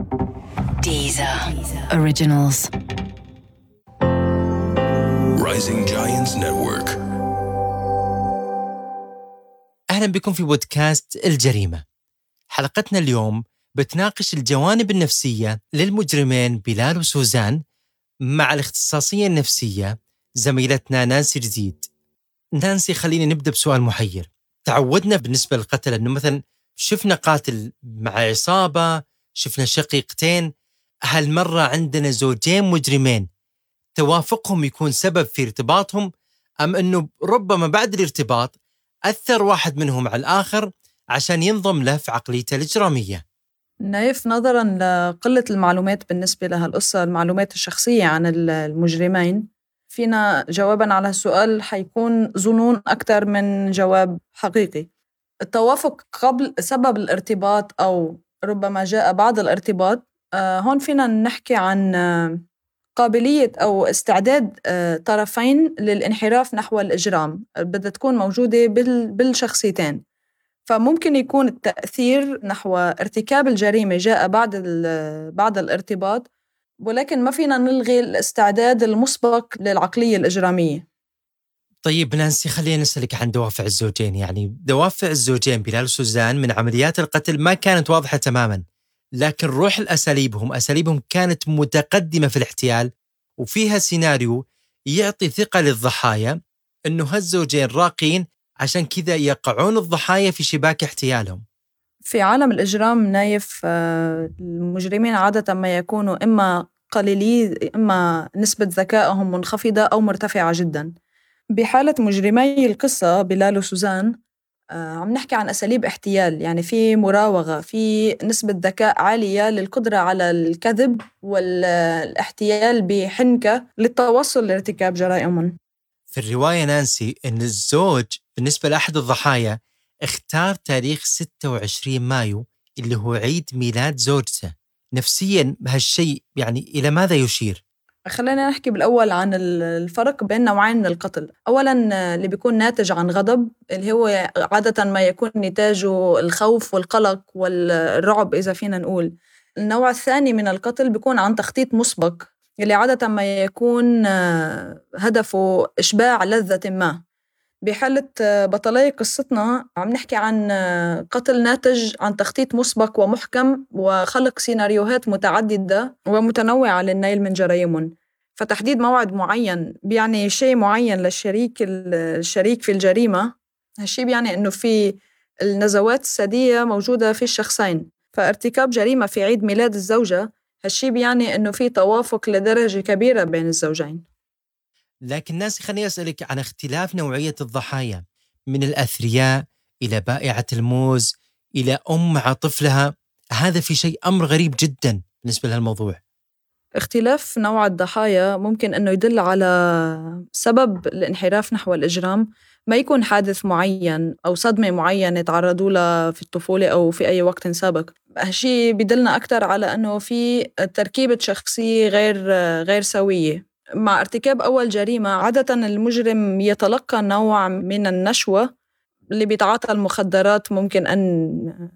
Deezer. Originals. Rising Giants Network. أهلا بكم في بودكاست الجريمة. حلقتنا اليوم بتناقش الجوانب النفسية للمجرمين بلال وسوزان مع الاختصاصية النفسية زميلتنا نانسي جديد. نانسي خلينا نبدأ بسؤال محير. تعودنا بالنسبة للقتل أنه مثلا شفنا قاتل مع عصابة، شفنا شقيقتين، هالمرة عندنا زوجين مجرمين. توافقهم يكون سبب في ارتباطهم أم أنه ربما بعد الارتباط أثر واحد منهم على الآخر عشان ينضم له في عقليته الإجرامية؟ نايف نظرا لقلة المعلومات بالنسبة لهالقصة المعلومات الشخصية عن المجرمين. فينا جوابا على السؤال حيكون ظنون أكثر من جواب حقيقي. التوافق قبل سبب الارتباط أو ربما جاء بعد الارتباط آه، هون فينا نحكي عن آه، قابلية أو استعداد آه، طرفين للانحراف نحو الإجرام بدها تكون موجودة بالشخصيتين. فممكن يكون التأثير نحو ارتكاب الجريمة جاء بعد بعد الارتباط ولكن ما فينا نلغي الاستعداد المسبق للعقلية الإجرامية. طيب نانسي خلينا نسألك عن دوافع الزوجين. يعني دوافع الزوجين بلال وسوزان من عمليات القتل ما كانت واضحة تماما لكن روح الأساليبهم أساليبهم كانت متقدمة في الاحتيال وفيها سيناريو يعطي ثقة للضحايا أنه هالزوجين راقين عشان كذا يقعون الضحايا في شباك احتيالهم. في عالم الإجرام نايف آه، المجرمين عادة ما يكونوا إما قليلي إما نسبة ذكائهم منخفضة أو مرتفعة جدا. بحالة مجرمي القصة بلال وسوزان آه، عم نحكي عن أساليب احتيال. يعني في مراوغة في نسبة ذكاء عالية للقدرة على الكذب والاحتيال بحنكة للتوصل لارتكاب جرائم. في الرواية نانسي أن الزوج بالنسبة لأحد الضحايا اختار تاريخ 26 مايو اللي هو عيد ميلاد زوجته. نفسيا هالشيء يعني إلى ماذا يشير؟ خلينا نحكي بالأول عن الفرق بين نوعين من القتل. أولا اللي بيكون ناتج عن غضب اللي هو عادة ما يكون نتاجه الخوف والقلق والرعب إذا فينا نقول. النوع الثاني من القتل بيكون عن تخطيط مسبق اللي عادة ما يكون هدفه إشباع لذة ما. بحالة بطلي قصتنا عم نحكي عن قتل ناتج عن تخطيط مسبق ومحكم وخلق سيناريوهات متعددة ومتنوعة للنيل من جرائمهم فتحديد موعد معين بيعني شيء معين للشريك الشريك في الجريمة. هالشيء بيعني إنه في النزوات السادية موجودة في الشخصين. فارتكاب جريمة في عيد ميلاد الزوجة هالشيء بيعني إنه في توافق لدرجة كبيرة بين الزوجين. لكن ناس خليني أسألك عن اختلاف نوعية الضحايا من الأثرياء إلى بائعة الموز إلى أم مع طفلها هذا في شيء أمر غريب جدا بالنسبة لهالموضوع. اختلاف نوع الضحايا ممكن أنه يدل على سبب الانحراف نحو الإجرام. ما يكون حادث معين أو صدمة معينة تعرضوا لها في الطفولة أو في أي وقت سابق. هالشيء بدلنا أكثر على أنه في تركيبة شخصية غير غير سوية. مع ارتكاب أول جريمة عادة المجرم يتلقى نوع من النشوة اللي بيتعاطى المخدرات ممكن أن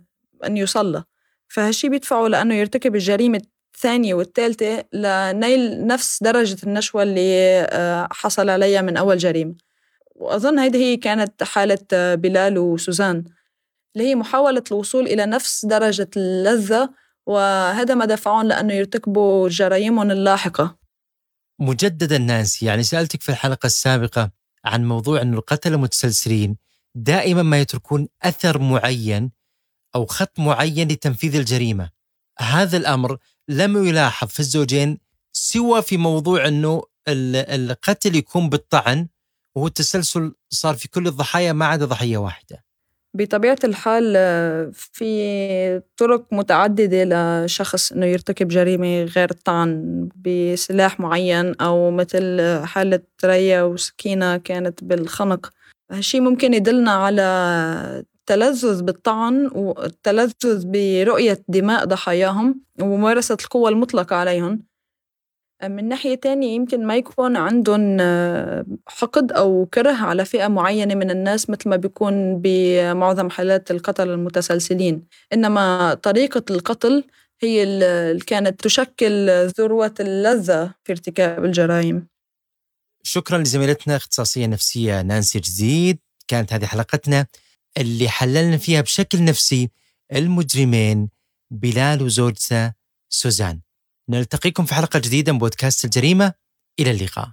أن يصلى فهالشي بيدفعه لأنه يرتكب الجريمة الثانية والثالثة لنيل نفس درجة النشوة اللي آه، حصل عليها من أول جريمة. وأظن هيدي هي كانت حالة آه، بلال وسوزان اللي هي محاولة الوصول إلى نفس درجة اللذة وهذا ما دفعهم لأنه يرتكبوا جرائمهم اللاحقة. مجددا نانسي يعني سألتك في الحلقة السابقة عن موضوع أن القتلة المتسلسلين دائما ما يتركون أثر معين أو خط معين لتنفيذ الجريمة. هذا الأمر لم يلاحظ في الزوجين سوى في موضوع أنه القتل يكون بالطعن وهو التسلسل صار في كل الضحايا ما عدا ضحية واحدة. بطبيعة الحال في طرق متعددة لشخص إنه يرتكب جريمة غير الطعن بسلاح معين أو مثل حالة ريا وسكينة كانت بالخنق. هالشي ممكن يدلنا على التلذذ بالطعن والتلذذ برؤية دماء ضحاياهم وممارسة القوة المطلقة عليهم. من ناحية تانية يمكن ما يكون عندهم آه، حقد أو كره على فئة معينة من الناس مثل ما بيكون بمعظم حالات القتل المتسلسلين. إنما طريقة القتل هي اللي كانت تشكل ذروة اللذة في ارتكاب الجرائم. شكرا لزميلتنا اختصاصية نفسية نانسي جديد. كانت هذه حلقتنا. اللي حللنا فيها بشكل نفسي المجرمين بلال وزوجته سوزان. نلتقيكم في حلقة جديدة من بودكاست الجريمة. إلى اللقاء.